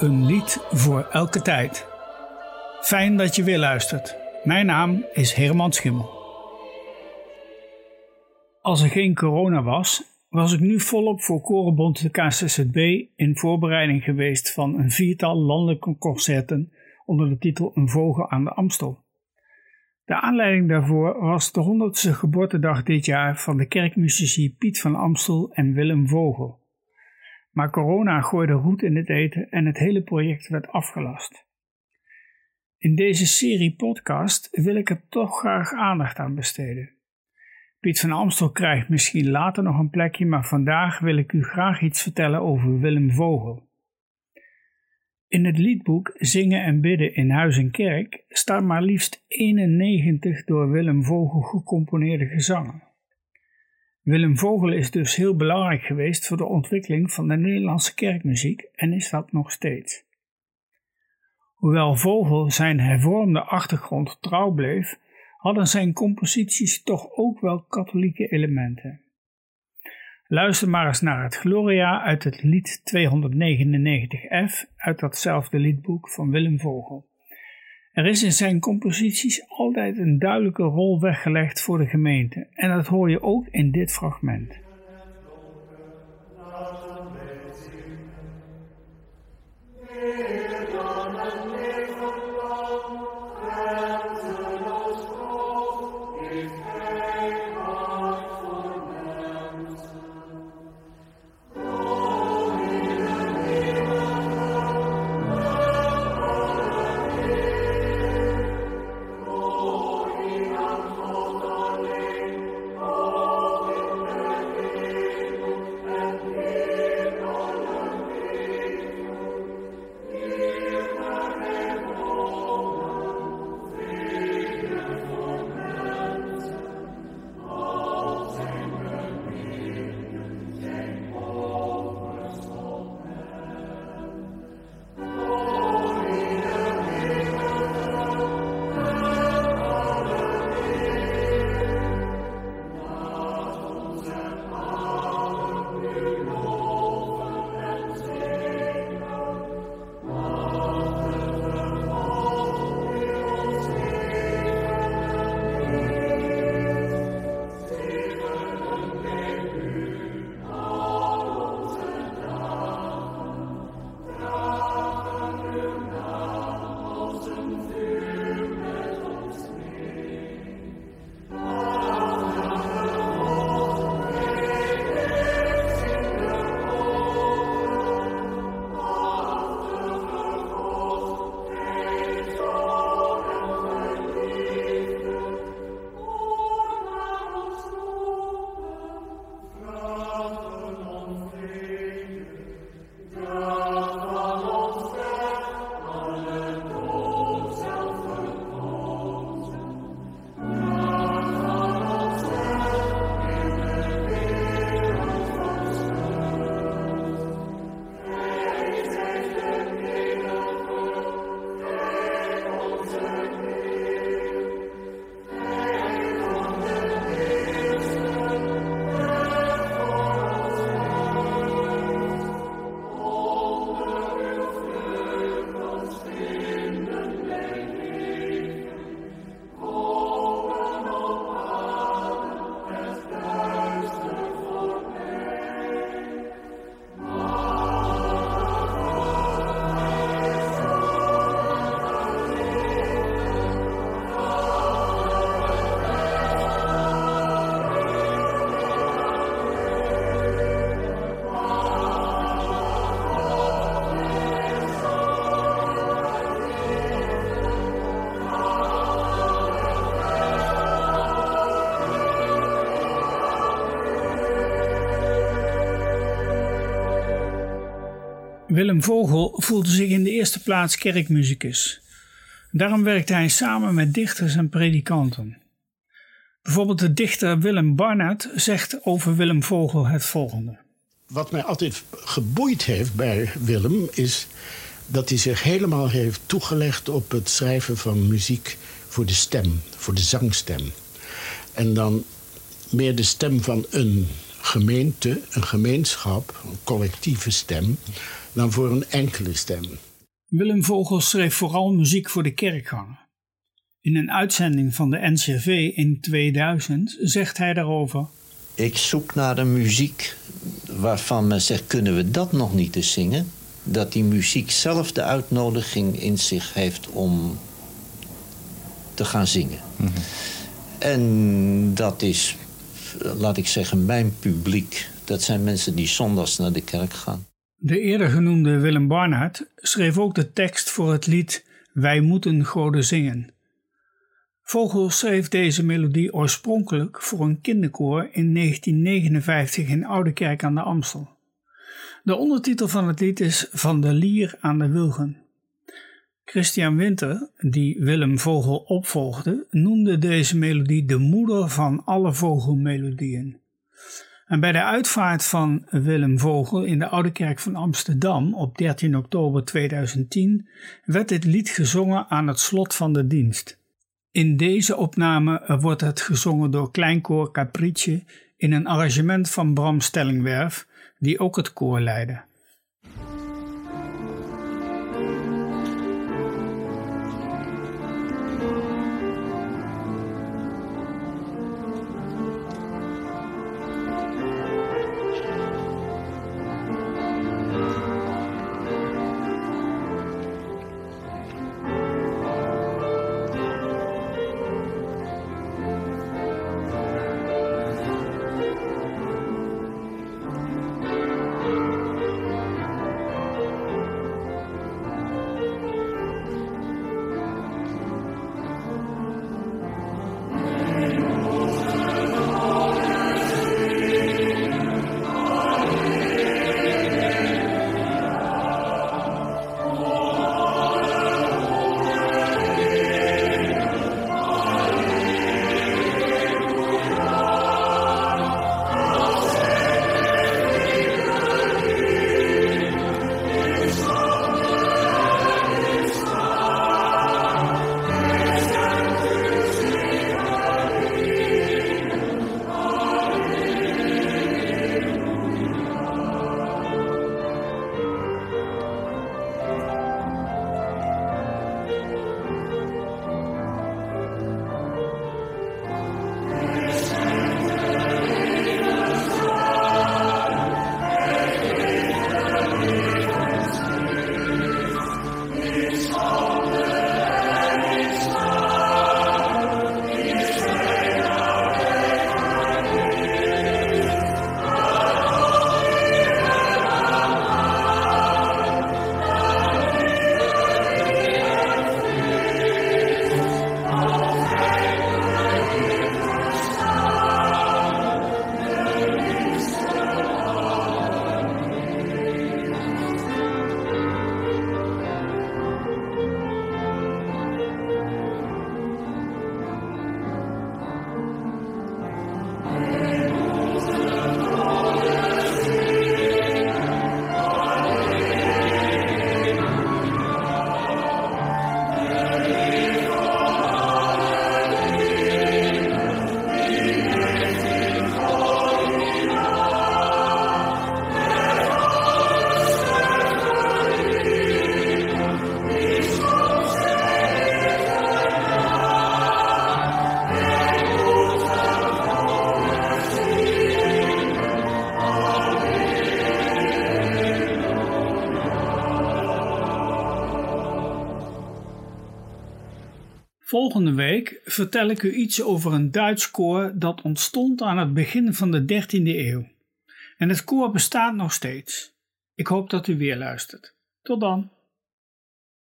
Een lied voor elke tijd. Fijn dat je weer luistert. Mijn naam is Herman Schimmel. Als er geen corona was, was ik nu volop voor Korenbond de KCZB in voorbereiding geweest van een viertal landelijke concerten onder de titel Een Vogel aan de Amstel. De aanleiding daarvoor was de 100ste geboortedag dit jaar van de kerkmuzici Piet van Amstel en Willem Vogel. Maar corona gooide roet in het eten en het hele project werd afgelast. In deze serie podcast wil ik er toch graag aandacht aan besteden. Piet van Amstel krijgt misschien later nog een plekje, maar vandaag wil ik u graag iets vertellen over Willem Vogel. In het liedboek Zingen en Bidden in Huis en Kerk staan maar liefst 91 door Willem Vogel gecomponeerde gezangen. Willem Vogel is dus heel belangrijk geweest voor de ontwikkeling van de Nederlandse kerkmuziek en is dat nog steeds. Hoewel Vogel zijn hervormde achtergrond trouw bleef, hadden zijn composities toch ook wel katholieke elementen. Luister maar eens naar het Gloria uit het lied 299f uit datzelfde liedboek van Willem Vogel. Er is in zijn composities altijd een duidelijke rol weggelegd voor de gemeente en dat hoor je ook in dit fragment. Willem Vogel voelde zich in de eerste plaats kerkmuzikus. Daarom werkte hij samen met dichters en predikanten. Bijvoorbeeld de dichter Willem Barnard zegt over Willem Vogel het volgende. Wat mij altijd geboeid heeft bij Willem is dat hij zich helemaal heeft toegelegd op het schrijven van muziek voor de stem, voor de zangstem. En dan meer de stem van een gemeente, een gemeenschap, een collectieve stem, dan voor een enkele stem. Willem Vogel schreef vooral muziek voor de kerkgangen. In een uitzending van de NCV in 2000 zegt hij daarover: Ik zoek naar een muziek waarvan men zegt: kunnen we dat nog niet eens zingen? Dat die muziek zelf de uitnodiging in zich heeft om te gaan zingen. Mhm. En dat is, laat ik zeggen, mijn publiek. Dat zijn mensen die zondags naar de kerk gaan. De eerder genoemde Willem Barnard schreef ook de tekst voor het lied Wij moeten Goden zingen. Vogel schreef deze melodie oorspronkelijk voor een kinderkoor in 1959 in Oudekerk aan de Amstel. De ondertitel van het lied is Van de Lier aan de Wilgen. Christian Winter, die Willem Vogel opvolgde, noemde deze melodie de moeder van alle vogelmelodieën. En bij de uitvaart van Willem Vogel in de Oude Kerk van Amsterdam op 13 oktober 2010 werd dit lied gezongen aan het slot van de dienst. In deze opname wordt het gezongen door Kleinkoor Caprice in een arrangement van Bram Stellingwerf, die ook het koor leidde. Volgende week vertel ik u iets over een Duits koor dat ontstond aan het begin van de 13e eeuw. En het koor bestaat nog steeds. Ik hoop dat u weer luistert. Tot dan.